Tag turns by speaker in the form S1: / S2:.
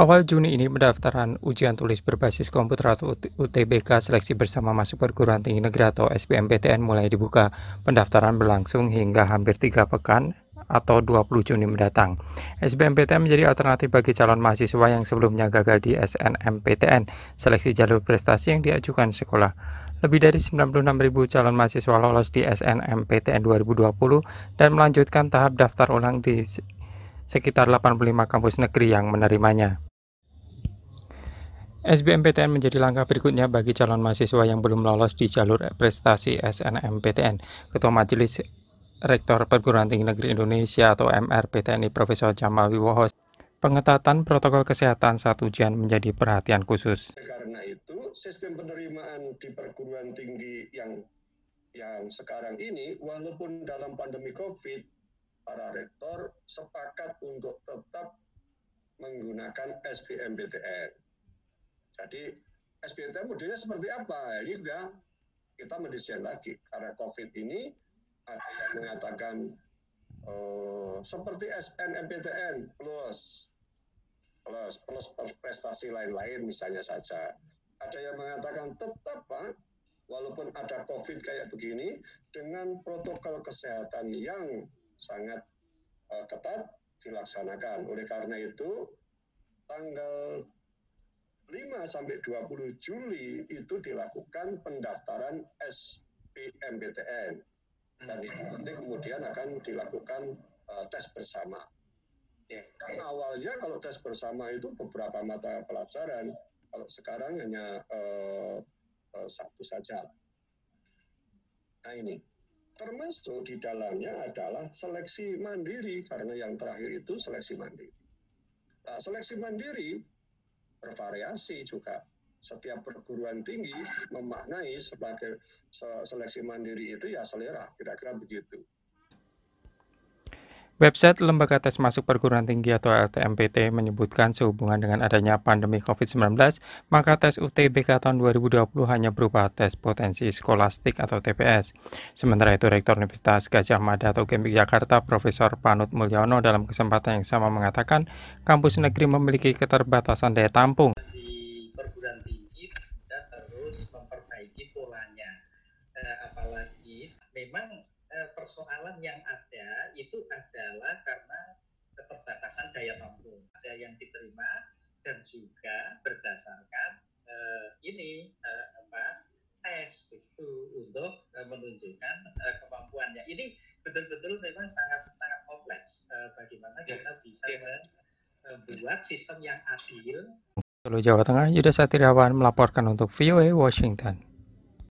S1: Awal Juni ini pendaftaran ujian tulis berbasis komputer atau UTBK seleksi bersama masuk perguruan tinggi negeri atau SBMPTN mulai dibuka. Pendaftaran berlangsung hingga hampir tiga pekan atau 20 Juni mendatang. SBMPTN menjadi alternatif bagi calon mahasiswa yang sebelumnya gagal di SNMPTN, seleksi jalur prestasi yang diajukan sekolah. Lebih dari 96.000 calon mahasiswa lolos di SNMPTN 2020 dan melanjutkan tahap daftar ulang di sekitar 85 kampus negeri yang menerimanya. SBMPTN menjadi langkah berikutnya bagi calon mahasiswa yang belum lolos di jalur prestasi SNMPTN. Ketua Majelis Rektor Perguruan Tinggi Negeri Indonesia atau MRPTN Profesor Jamal Wiwoho pengetatan protokol kesehatan saat ujian menjadi perhatian khusus.
S2: Karena itu, sistem penerimaan di perguruan tinggi yang yang sekarang ini, walaupun dalam pandemi COVID, para rektor sepakat untuk tetap menggunakan SBMPTN. Jadi SBMPTN modelnya seperti apa? Ini juga kita mendesain lagi karena COVID ini ada yang mengatakan uh, seperti SNMPTN plus plus plus prestasi lain-lain misalnya saja. Ada yang mengatakan tetap Pak, walaupun ada COVID kayak begini, dengan protokol kesehatan yang sangat uh, ketat dilaksanakan. Oleh karena itu, tanggal 5 sampai 20 Juli itu dilakukan pendaftaran SPMPTN dan itu nanti kemudian akan dilakukan uh, tes bersama. Kan awalnya kalau tes bersama itu beberapa mata pelajaran, kalau sekarang hanya uh, uh, satu saja. Nah ini, termasuk di dalamnya adalah seleksi mandiri karena yang terakhir itu seleksi mandiri. Nah, seleksi mandiri bervariasi juga. Setiap perguruan tinggi memaknai sebagai seleksi mandiri itu ya selera, kira-kira begitu.
S1: Website Lembaga Tes Masuk Perguruan Tinggi atau LTMPT menyebutkan sehubungan dengan adanya pandemi COVID-19, maka tes UTBK tahun 2020 hanya berupa tes potensi skolastik atau TPS. Sementara itu, Rektor Universitas Gajah Mada atau UGM Jakarta, Profesor Panut Mulyono dalam kesempatan yang sama mengatakan, kampus negeri memiliki keterbatasan daya tampung.
S3: Persoalan yang ada itu adalah karena keterbatasan daya tampung. Ada yang diterima dan juga berdasarkan uh, ini uh, apa tes itu untuk uh, menunjukkan uh, kemampuannya. Ini betul-betul memang sangat sangat kompleks. Uh, bagaimana ya, kita bisa yeah. membuat sistem yang adil.
S1: Jawa Tengah, Yuda Satirawan melaporkan untuk VOA Washington.